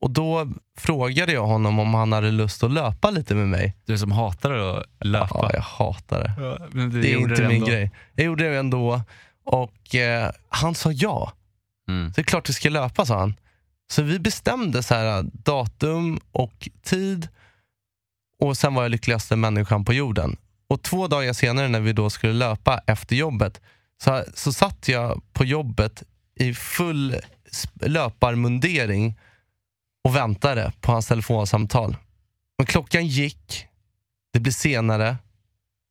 Speaker 3: Och då frågade jag honom om han hade lust att löpa lite med mig.
Speaker 2: Du som hatar att löpa.
Speaker 3: Ja, jag hatar det.
Speaker 2: Ja, du
Speaker 3: Det är inte min
Speaker 2: ändå.
Speaker 3: grej. Jag gjorde det ändå och eh, han sa ja.
Speaker 2: Mm.
Speaker 3: Det är klart vi ska löpa, sa han. Så vi bestämde så här, datum och tid och sen var jag lyckligaste människan på jorden. Och två dagar senare när vi då skulle löpa efter jobbet så, så satt jag på jobbet i full löparmundering och väntade på hans telefonsamtal. Men klockan gick, det blev senare.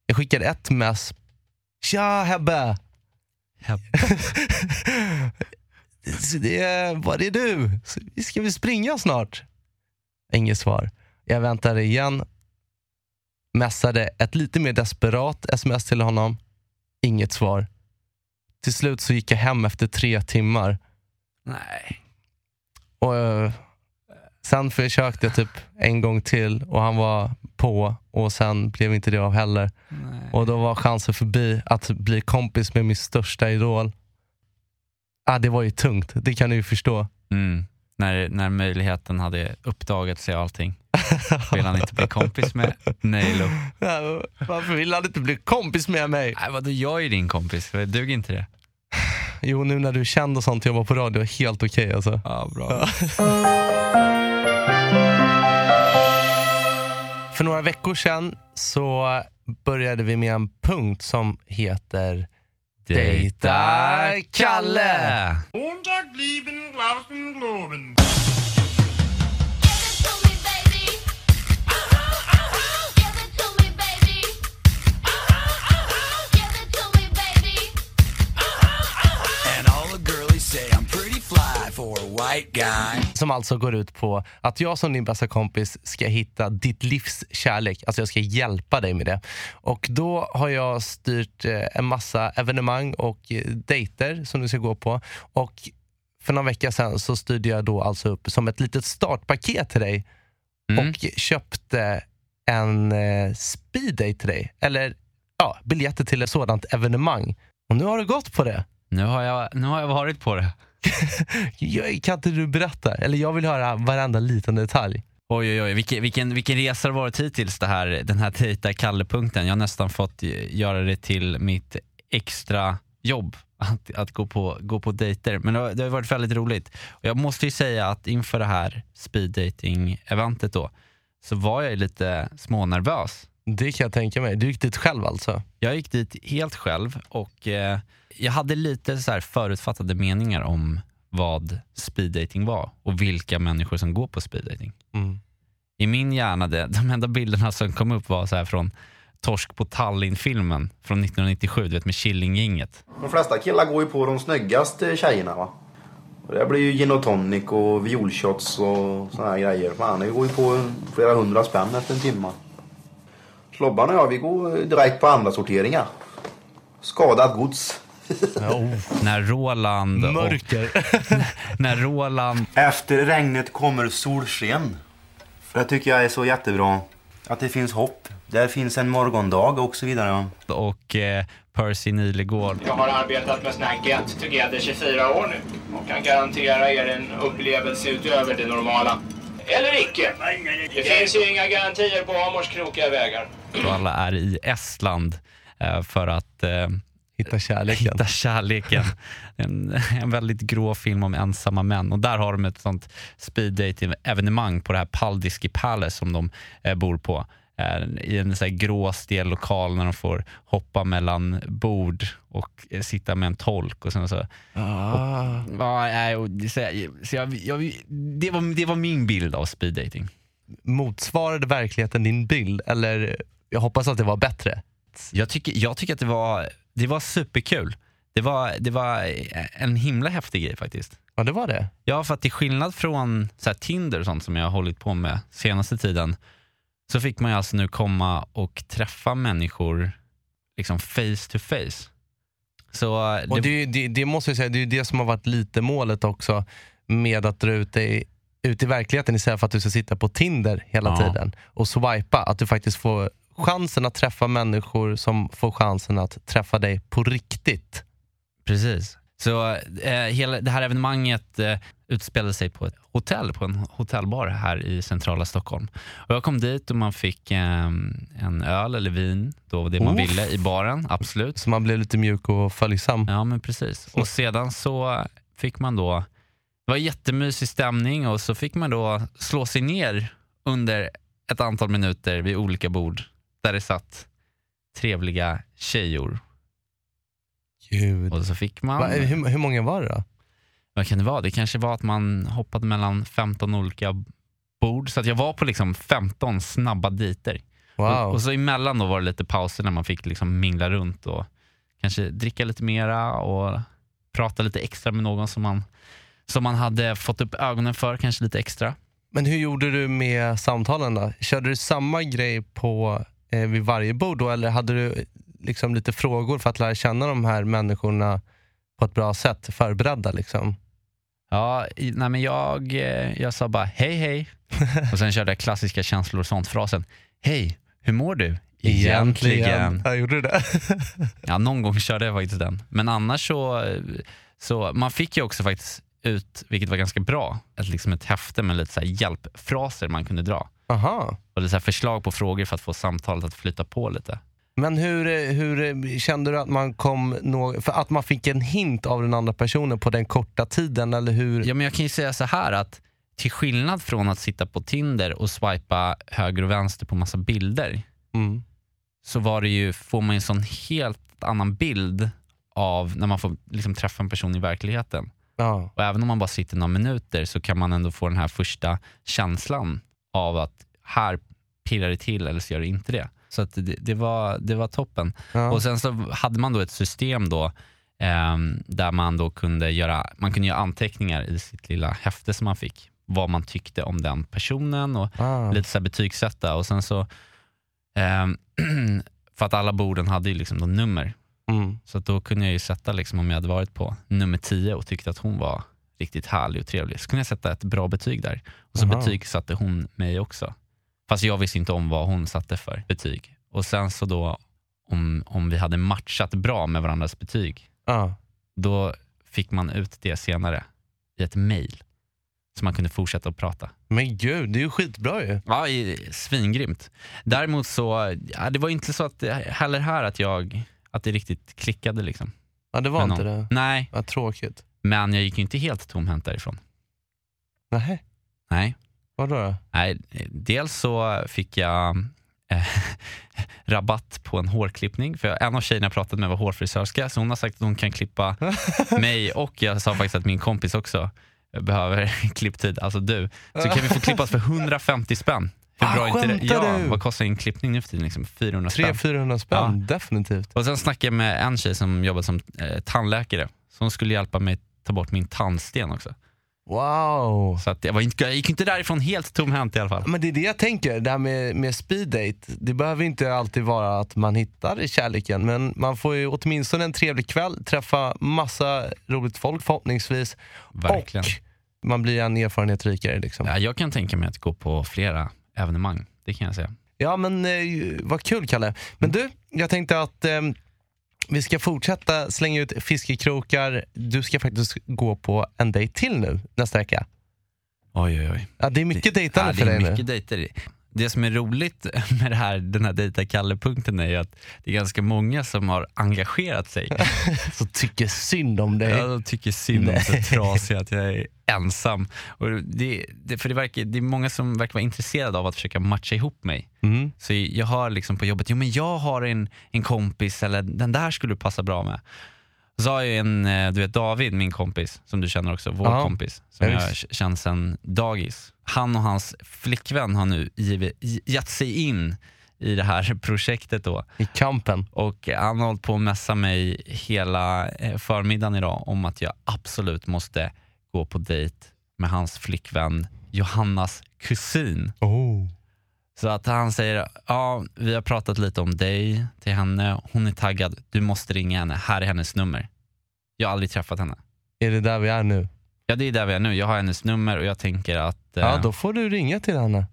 Speaker 3: Jag skickade ett mess. Tja Hebbe!
Speaker 2: Hebbe. (laughs)
Speaker 3: Det är, var är du? Ska vi springa snart? Inget svar. Jag väntade igen. Messade ett lite mer desperat sms till honom. Inget svar. Till slut så gick jag hem efter tre timmar.
Speaker 2: Nej.
Speaker 3: Och eh, Sen försökte jag typ en gång till och han var på och sen blev inte det av heller.
Speaker 2: Nej.
Speaker 3: Och då var chansen förbi att bli kompis med min största idol. Ah, det var ju tungt, det kan du ju förstå.
Speaker 2: Mm. När, när möjligheten hade uppdagat sig och allting. Vill han inte bli kompis med Nailo?
Speaker 3: Varför vill han inte bli kompis med mig?
Speaker 2: Nej vadå, jag är din kompis. Duger inte det?
Speaker 3: Jo, nu när du är känd och sånt jobbar på radio, helt okej alltså.
Speaker 2: Ja, bra. (laughs)
Speaker 3: För några veckor sedan så började vi med en punkt som heter Dejta Kalle. Som alltså går ut på att jag som din bästa kompis ska hitta ditt livs kärlek. Alltså jag ska hjälpa dig med det. Och då har jag styrt eh, en massa evenemang och eh, dejter som du ska gå på. Och för några veckor sedan så styrde jag då alltså upp som ett litet startpaket till dig
Speaker 2: Mm.
Speaker 3: och köpte en eh, speeddate till dig. Eller ja, biljetter till ett sådant evenemang. Och nu har du gått på det.
Speaker 2: Nu, har jag, nu har jag varit på det.
Speaker 3: Kan inte du berätta? Eller jag vill höra varenda liten detalj.
Speaker 2: Oj, oj, oj. Vilken, vilken, vilken resa har det varit hittills det här, den här Dejta Kalle-punkten. Jag har nästan fått göra det till mitt extra jobb att, att gå, på, gå på dejter. Men det har, det har varit väldigt roligt. Och jag måste ju säga att inför det här speed dating-eventet då, så var jag lite smånervös.
Speaker 3: Det kan jag tänka mig. Du gick dit själv alltså?
Speaker 2: Jag gick dit helt själv och eh, jag hade lite så här förutfattade meningar om vad speed dating var och vilka människor som går på speed dating.
Speaker 3: Mm.
Speaker 2: I min hjärna, det, (laughs) de enda bilderna som kom upp var så här från Torsk på Tallinn-filmen från 1997, du vet med Killinggänget.
Speaker 4: De flesta killar går ju på de snyggaste tjejerna va. Och det blir ju gin och tonic och violshots och såna här grejer. Fan, det går ju på flera hundra spänn efter en timme. Slobban och jag, vi går direkt på andra sorteringar. Skadat gods.
Speaker 2: När Roland, och,
Speaker 3: Mörker. (laughs)
Speaker 2: när Roland
Speaker 4: Efter regnet kommer solsken. För det tycker jag är så jättebra. Att det finns hopp. Där finns en morgondag och så vidare.
Speaker 2: och eh, Percy Nilegård
Speaker 5: Jag har arbetat med sån här Get Together 24 år nu och kan garantera er en upplevelse utöver det normala. Eller icke. Det finns ju inga garantier på Amors krokiga vägar.
Speaker 2: och alla är i Estland eh, för att eh,
Speaker 3: Hitta kärleken.
Speaker 2: Hitta kärleken. En, en väldigt grå film om ensamma män. Och där har de ett sånt speed dating evenemang på det här Paldiski Palace som de eh, bor på. Eh, I en så här grå stel lokal när de får hoppa mellan bord och eh, sitta med en tolk. Och sen så,
Speaker 3: Ah.
Speaker 2: ja, nej, och, så, jag- så jag, jag, det, var, det var min bild av speed dating.
Speaker 3: Motsvarade verkligheten din bild? Eller jag hoppas att det var bättre.
Speaker 2: Jag tycker, jag tycker att det var, det var superkul. Det var, det var en himla häftig grej faktiskt.
Speaker 3: Ja, det var det.
Speaker 2: Ja, för att till skillnad från så här, Tinder och sånt som jag har hållit på med senaste tiden så fick man ju alltså nu komma och träffa människor liksom face to face. Så eh,
Speaker 3: Och
Speaker 2: det,
Speaker 3: det, det, det måste jag säga, det är ju det som har varit lite målet också med att dra ut dig ut i verkligheten istället för att du ska sitta på Tinder hela
Speaker 2: Ja.
Speaker 3: tiden och swipa. Att du faktiskt får chansen att träffa människor som får chansen att träffa dig på riktigt.
Speaker 2: Precis. Så eh, hela det här evenemanget eh, utspelade sig på ett hotell, på en hotellbar här i centrala Stockholm. Och jag kom dit och man fick eh, en öl eller vin, då var det man
Speaker 3: Uff.
Speaker 2: ville i baren, absolut.
Speaker 3: Så man blir lite mjuk och följsam.
Speaker 2: Ja men precis. Och sedan så fick man då, det var jättemysig stämning och så fick man då slå sig ner under ett antal minuter vid olika bord där det satt trevliga tjejor.
Speaker 3: Gud.
Speaker 2: Och så fick man,
Speaker 3: Va, hur, hur många var det då?
Speaker 2: Vad kan det vara? Det kanske var att man hoppade mellan 15 olika bord. Så att jag var på liksom 15 snabba dejter. Och,
Speaker 3: Wow.
Speaker 2: och så emellan då var det lite pauser när man fick liksom mingla runt och kanske dricka lite mera och prata lite extra med någon som man, som man hade fått upp ögonen för, kanske lite extra.
Speaker 3: Men hur gjorde du med samtalen då? Körde du samma grej på, eh, vid varje bord då eller hade du liksom lite frågor för att lära känna de här människorna på ett bra sätt, förberedda liksom?
Speaker 2: Ja, nej men jag, eh, jag sa bara hej hej (laughs) och sen körde jag klassiska känslor och sånt-frasen. Hej, hur mår du?
Speaker 3: Jag gjorde det? (laughs)
Speaker 2: Ja, någon gång körde jag faktiskt den. Men annars så, så man fick ju också faktiskt ut, vilket var ganska bra, ett, liksom ett häfte med lite så hjälpfraser man kunde dra.
Speaker 3: Aha.
Speaker 2: Och lite så förslag på frågor för att få samtalet att flyta på lite.
Speaker 3: Men hur, hur kände du att man kom, nå- för att man fick en hint av den andra personen på den korta tiden eller hur?
Speaker 2: Ja, men jag kan ju säga så här att till skillnad från att sitta på Tinder och swipa höger och vänster på massa bilder
Speaker 3: Mm.
Speaker 2: så var det ju, får man en sån helt annan bild av när man får liksom träffa en person i verkligheten.
Speaker 3: Ja.
Speaker 2: Och även om man bara sitter några minuter så kan man ändå få den här första känslan av att här pirrar det till eller så gör det inte det. Så att det, det, var, det var toppen.
Speaker 3: Ja.
Speaker 2: Och sen så hade man då ett system då ehm, där man då kunde göra, man kunde göra anteckningar i sitt lilla häfte som man fick. Vad man tyckte om den personen och
Speaker 3: ah.
Speaker 2: lite så här betygsätta. Och sen så, ehm, (clears throat) för att alla borden hade ju liksom då nummer.
Speaker 3: Mm.
Speaker 2: Så då kunde jag ju sätta, liksom, om jag hade varit på nummer 10 och tyckte att hon var riktigt härlig och trevlig, så kunde jag sätta ett bra betyg där. Och så
Speaker 3: Aha.
Speaker 2: betygsatte hon mig också. Fast jag visste inte om vad hon satte för betyg. Och sen så då, om, om vi hade matchat bra med varandras betyg,
Speaker 3: Ja.
Speaker 2: då fick man ut det senare i ett mail. Så man kunde fortsätta att prata.
Speaker 3: Men gud, det är ju skitbra ju.
Speaker 2: Ja, i- svingrymt. Däremot så, ja, det var inte så att heller här att jag, att det riktigt klickade liksom.
Speaker 3: Ja, det var inte det.
Speaker 2: Nej,
Speaker 3: Vad tråkigt.
Speaker 2: men jag gick ju inte helt tomhänt därifrån.
Speaker 3: Nej,
Speaker 2: Nej.
Speaker 3: Vadå då?
Speaker 2: Nej, dels så fick jag eh, (laughs) rabatt på en hårklippning. För en av tjejerna jag pratade med var hårfrisörska, så hon har sagt att hon kan klippa (laughs) mig och jag sa faktiskt att min kompis också behöver (laughs) klipptid, alltså du. Så kan vi få klippas för 150 spänn. Hur
Speaker 3: Ah,
Speaker 2: bra är inte det? Ja,
Speaker 3: du?
Speaker 2: vad kostar en klippning nu för tiden? Liksom 400 spänn.
Speaker 3: 300-400 spänn, definitivt.
Speaker 2: Och sen snackade jag med en tjej som jobbar som eh, tandläkare. Så hon skulle hjälpa mig ta bort min tandsten också.
Speaker 3: Wow.
Speaker 2: Så att jag, var inte, jag gick inte därifrån helt tomhänt i alla fall.
Speaker 3: Men det är det jag tänker, det här med, med speed date. Det behöver inte alltid vara att man hittar kärleken, men man får ju åtminstone en trevlig kväll, träffa massa roligt folk förhoppningsvis.
Speaker 2: Verkligen.
Speaker 3: Och man blir en erfarenhet rikare. Liksom.
Speaker 2: Ja, jag kan tänka mig att gå på flera evenemang. Det kan jag säga.
Speaker 3: Ja men eh, vad kul Kalle. Men du, jag tänkte att eh, vi ska fortsätta slänga ut fiskekrokar. Du ska faktiskt gå på en dejt till nu nästa vecka.
Speaker 2: Oj, oj, oj.
Speaker 3: Ja, det är mycket
Speaker 2: det,
Speaker 3: dejtande
Speaker 2: ja,
Speaker 3: för
Speaker 2: det
Speaker 3: dig
Speaker 2: är
Speaker 3: nu.
Speaker 2: mycket dejter. Det som är roligt (laughs) med här, den här dejta Kalle-punkten är ju att det är ganska många som har engagerat sig. (laughs)
Speaker 3: Så tycker synd om dig.
Speaker 2: Jag tycker synd om
Speaker 3: Nej.
Speaker 2: så trasig att jag är ensam. Och det, det, för det, verkar, det är många som verkar vara intresserade av att försöka matcha ihop mig.
Speaker 3: Mm.
Speaker 2: Så jag hör liksom på jobbet, jo men jag har en, en kompis eller den där skulle du passa bra med. Så har jag en, eh, du vet David, min kompis, som du känner också, vår
Speaker 3: Ja.
Speaker 2: kompis, som
Speaker 3: Ja,
Speaker 2: jag
Speaker 3: visst.
Speaker 2: k- känner sedan dagis. Han och hans flickvän har nu gett sig in i det här (laughs) projektet då.
Speaker 3: I kampen.
Speaker 2: Och han har hållit på att messa mig hela eh, förmiddagen idag om att jag absolut måste gå på dejt med hans flickvän Johannas kusin.
Speaker 3: Oh.
Speaker 2: Så att han säger, ja vi har pratat lite om dig till henne, hon är taggad, du måste ringa henne, här är hennes nummer. Jag har aldrig träffat henne.
Speaker 3: Är det där vi är nu?
Speaker 2: Ja det är där vi är nu, jag har hennes nummer och jag tänker att... eh,
Speaker 3: Ja, då får du ringa till henne.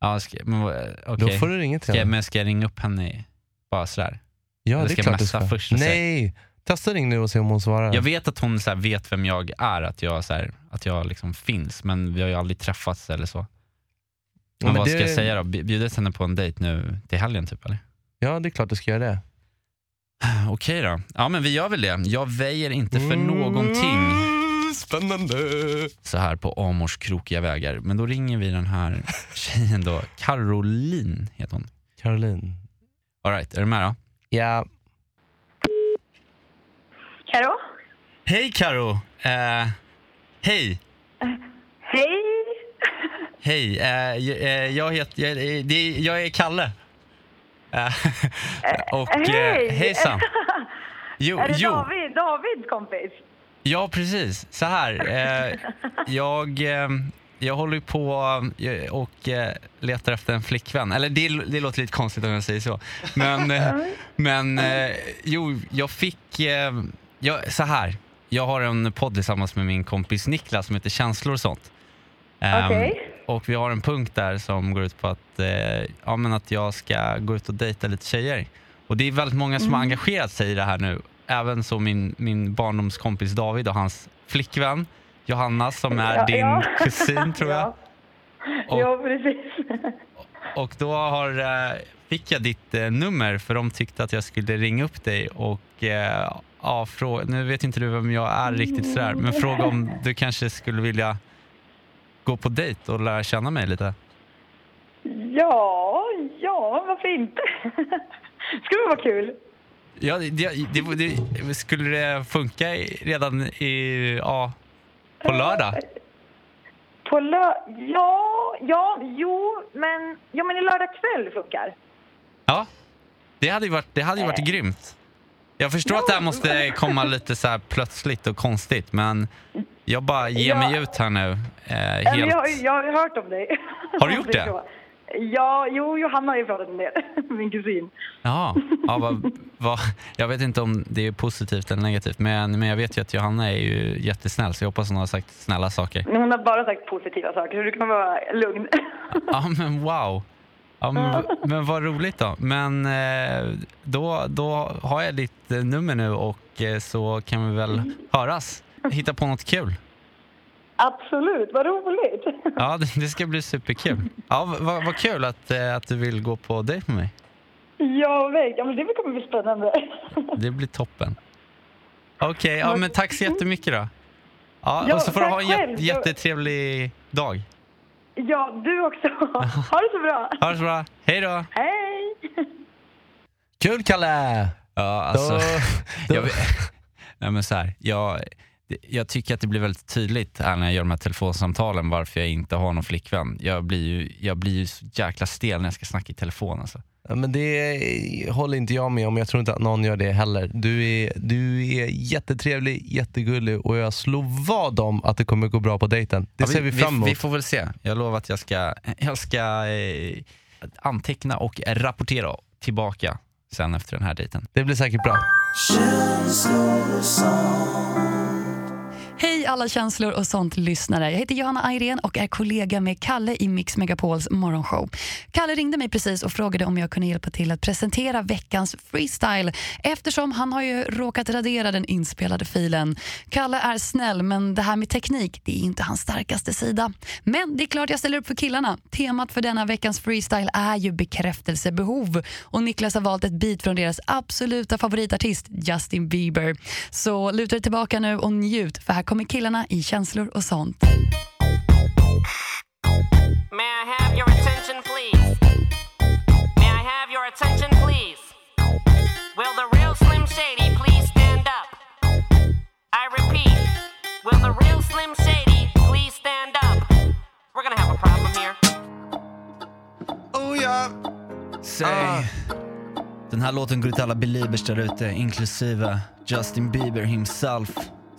Speaker 2: ja, ska, men, vad- okej.
Speaker 3: Då får du ringa till
Speaker 2: Ska, jag-
Speaker 3: henne.
Speaker 2: men ska jag ringa upp henne bara sådär?
Speaker 3: Ja,
Speaker 2: eller
Speaker 3: det är
Speaker 2: ska jag
Speaker 3: klart du
Speaker 2: messa
Speaker 3: ska.
Speaker 2: först och
Speaker 3: Nej, testa ring nu och se om hon svarar.
Speaker 2: Jag vet att hon så här, vet vem jag är, att jag, så här, att jag liksom finns, men vi har ju aldrig träffats eller så. Men vad ska jag säga då? Bj- Bjuder henne på en dejt nu till helgen typ eller?
Speaker 3: Ja, det är klart du ska göra det.
Speaker 2: Okej då. Ja men vi gör väl det. Jag väjer inte för någonting
Speaker 3: Mm, Spännande.
Speaker 2: så här på Amors krokiga vägar. Men då ringer vi den här tjejen då. Caroline heter hon.
Speaker 3: Caroline.
Speaker 2: Alright, är du med då?
Speaker 3: Ja,
Speaker 6: Karo?
Speaker 2: Hej Karo! Eh, hej!
Speaker 6: Hej!
Speaker 2: Hej, eh, jag, eh, jag, heter, jag, eh, det, jag är Kalle. Eh, och eh,
Speaker 6: Hej!
Speaker 2: hejsan. (laughs) Jo,
Speaker 6: är det
Speaker 2: jo.
Speaker 6: David, Davids kompis?
Speaker 2: Ja, precis. Så här. Eh, jag, eh, jag håller på eh, och eh, letar efter en flickvän. Eller det, det låter lite konstigt om jag säger så. Men, eh, men eh, jo, jag fick... Jag, så här. Jag har en podd tillsammans med min kompis Niklas som heter Känslor och sånt. Ehm,
Speaker 6: Okej.
Speaker 2: Och vi har en punkt där som går ut på att, ja, men att jag ska gå ut och dejta lite tjejer. Och det är väldigt många som har engagerat sig i det här nu. Även så min, min barndomskompis David och hans flickvän Johanna som är
Speaker 6: Ja,
Speaker 2: din
Speaker 6: ja.
Speaker 2: kusin tror jag. (laughs)
Speaker 6: Ja,
Speaker 2: Och-
Speaker 6: ja precis.
Speaker 2: Och då har, eh, fick jag ditt eh, nummer för de tyckte att jag skulle ringa upp dig och eh, ja, frå- nu vet inte du vem jag är riktigt sådär, men fråga om du kanske skulle vilja gå på dejt och lära känna mig lite.
Speaker 6: Ja, ja, varför inte? (laughs) Skulle vara kul.
Speaker 2: Ja, det, det, det, skulle det funka redan i, ja, på lördag?
Speaker 6: På lö... Ja, ja, jo, men, ja, men i lördag kväll funkar.
Speaker 2: Ja, det hade ju varit, det hade ju varit grymt. Jag förstår att det här måste komma lite så här plötsligt och konstigt, men jag bara ger mig
Speaker 6: Ja.
Speaker 2: ut här nu. Eh, helt...
Speaker 6: Jag, jag har hört om dig.
Speaker 2: Har du gjort (laughs) det?
Speaker 6: Ja, jo, Johanna har ju pratat om det. Min kusin.
Speaker 2: Ja, ja vad, vad, jag vet inte om det är positivt eller negativt, men, men jag vet ju att Johanna är ju jättesnäll, så jag hoppas hon har sagt snälla saker.
Speaker 6: Hon har bara sagt positiva saker, så du kan vara lugn.
Speaker 2: Ja, men wow. Ja, men, men vad roligt då. Men eh, då, då har jag ditt nummer nu och eh, så kan vi väl höras. Hitta på något kul.
Speaker 6: Absolut, vad roligt. (laughs)
Speaker 2: Ja, det, ska bli superkul. Ja, vad- vad kul att, eh, att du vill gå på dejt med mig.
Speaker 6: Ja, men det kommer bli spännande. (laughs)
Speaker 2: Det blir toppen. Okej, ja, men tack så jättemycket då. Ja,
Speaker 6: Ja,
Speaker 2: och så får du ha en jät- jättetrevlig dag.
Speaker 6: Ja, du också. (laughs) Ha det så bra.
Speaker 2: Ha det så bra. Hej då!
Speaker 6: Hej!
Speaker 3: kul Kalle!
Speaker 2: Ja, alltså,
Speaker 3: Då, då,
Speaker 2: jag, nej, men så här, jag, jag tycker att det blir väldigt tydligt här när jag gör de här telefonsamtalen varför jag inte har någon flickvän. Jag blir ju, jag blir ju så jäkla stel när jag ska snacka i telefon. Alltså.
Speaker 3: Ja, men det håller inte jag med om. Jag tror inte att någon gör det heller. Du är, du är jättetrevlig, jättegullig och jag slår vad om att det kommer gå bra på dejten. Det
Speaker 2: Ja,
Speaker 3: ser vi fram emot.
Speaker 2: Vi, får väl se. Jag lovar att jag ska, jag ska eh, anteckna och rapportera tillbaka sen efter den här dejten.
Speaker 3: Det blir säkert bra.
Speaker 7: Hej alla känslor och sånt lyssnare. Jag heter Johanna Ayrén och är kollega med Kalle i Mix Megapols morgonshow. Kalle ringde mig precis och frågade om jag kunde hjälpa till att presentera veckans freestyle eftersom han har ju råkat radera den inspelade filen. Kalle är snäll men det här med teknik det är inte hans starkaste sida. Men det är klart jag ställer upp för killarna. Temat för denna veckans freestyle är ju bekräftelsebehov och Niklas har valt ett beat från deras absoluta favoritartist Justin Bieber. Så luta dig tillbaka nu och njut för här kommer killarna i känslor och sånt.
Speaker 8: May I have your attention, please? May I have your attention, please? Will the real Slim Shady please stand up? I repeat, will the real Slim Shady please stand up? We're gonna have a problem here.
Speaker 3: Oh ja.
Speaker 2: Säg. Den här låten går ut till alla beliebers där ute, inklusive Justin Bieber himself.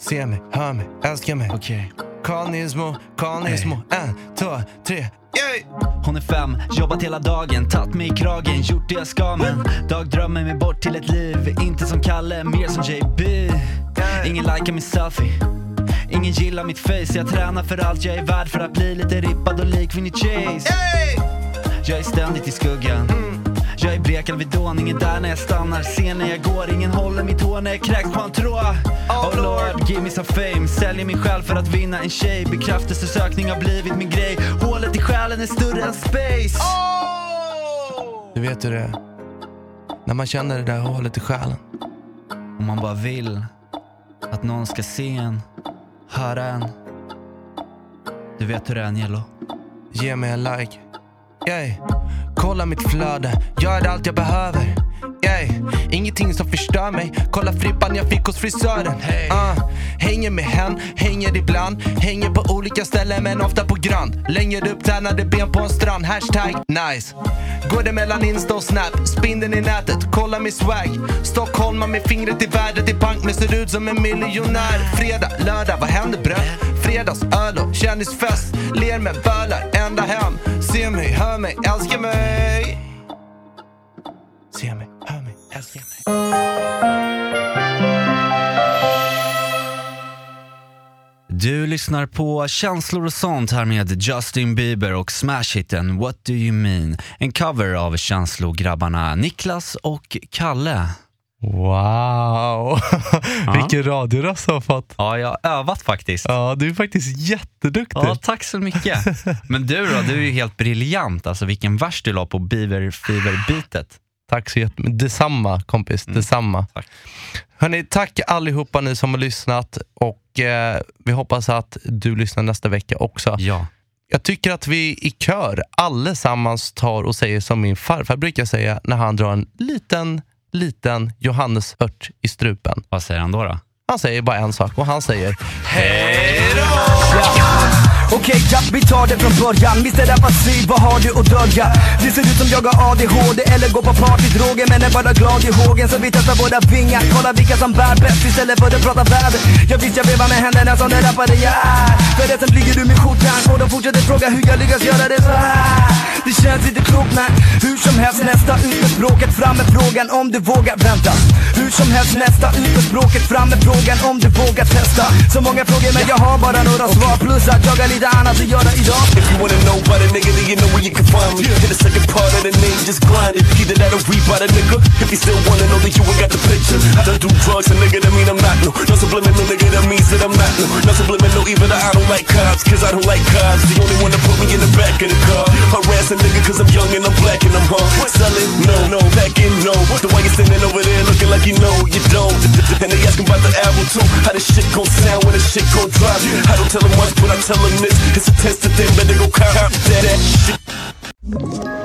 Speaker 3: Se mig, hör mig, älska mig.
Speaker 2: Okej.
Speaker 3: Kanismo, kanismo. En, två, tre. Yay!
Speaker 2: Hon är fem, jobbat hela dagen, tagit mig i kragen, gjort det jag ska men dagdrömmer mig bort till ett liv, inte som Kalle, mer som JB. Ingen likar min selfie, ingen gillar mitt face, jag tränar för allt jag är värd för att bli lite rippad och lik Vinnie Chase. Jag är ständigt i skuggan. Jag är blek Alvedon, ingen där när jag stannar, ser när jag går, ingen håller mitt hår när jag kräks på en tråd. Oh lord, give me some fame, säljer mig själv för att vinna en tjej. Bekräftelsesökning har blivit min grej, hålet i själen är större än space.
Speaker 3: Du vet hur det är. När man känner det där hålet i själen.
Speaker 2: Om man bara vill att någon ska se en, höra en. Du vet hur det är Angelo.
Speaker 3: Ge mig en like. Yay. Kolla mitt flöde, jag är allt jag behöver. Yay. Ingenting som förstör mig. Kolla frippan jag fick hos frisören. Uh. Hänger med hen, hänger ibland. Hänger på olika ställen men ofta på Grand. Längre upp tränade ben på en strand. Hashtag nice. Går det mellan Insta och Snap, spindeln i nätet, kolla min swag. Stockholmar med fingret i vädret i bank men ser ut som en miljonär. Fredag, lördag, vad händer bröd? Fredagsöl och kändisfest. Ler med bölar ända hem. Se mig, hör mig, älska mig. Se mig, hör mig, älska mig.
Speaker 2: Du lyssnar på Känslor och sånt här med Justin Bieber och smash-hiten What Do You Mean? En cover av känslograbbarna Niklas och Kalle.
Speaker 3: Wow, vilken radioröst du har fått.
Speaker 2: Ja, jag har övat faktiskt.
Speaker 3: Ja, du är faktiskt jätteduktig.
Speaker 2: Ja, tack så mycket. Men du då, du är ju helt briljant. Alltså vilken vers du la på Beaver Fever-beatet.
Speaker 3: Tack så jättemycket. Detsamma kompis, detsamma.
Speaker 2: tack.
Speaker 3: Hörrni, tack allihopa ni som har lyssnat och eh, vi hoppas att du lyssnar nästa vecka också.
Speaker 2: Ja.
Speaker 3: Jag tycker att vi i kör allesammans tar och säger som min farfar brukar säga när han drar en liten, liten Johannesört i strupen.
Speaker 2: Vad säger han då? då?
Speaker 3: Han säger bara en sak och han säger Hej
Speaker 9: Okej, ja, vi tar det från början. Mr Rappacy, vad har du att dölja? Det ser ut som jag har ADHD eller går på partydroger Men är bara glad i hågen. Så vi testar våra vingar Kolla vilka som bär bäst istället för att prata väder Jag visst jag vevar med händerna som den rappare jag är Förresten flyger du med skjortan och de fortsätter fråga hur jag lyckas göra det så här. Det känns inte klokt men hur som helst nästa ut med språket Fram med frågan om du vågar vänta. Hur som helst nästa ut med språket Fram med frågan om du vågar testa. Så många frågor men jag har bara några svar. Plus att jag har lite annat att göra idag
Speaker 10: If you wanna know about a nigga, then you know where you can find me. In the second part of the name, just grinding. Either that or we by the nigga. If you still wanna know, that you ain't got the picture. I don't do drugs, a nigga, that mean I'm not no. No subliminal nigga, that means that I'm not no. No subliminal, even though I don't like cops, cause I don't like cops. The only one that put me in the back of the car. Harass a nigga, cause I'm young and I'm black and I'm hard. Selling, no, no, back in, no. The way you standing over there looking like you know you don't. And they asking about the album too. How this shit gon' sound when this shit gon' drop. I don't tell them much, but I tell them this. It's a test to them, better go cop that, that shit.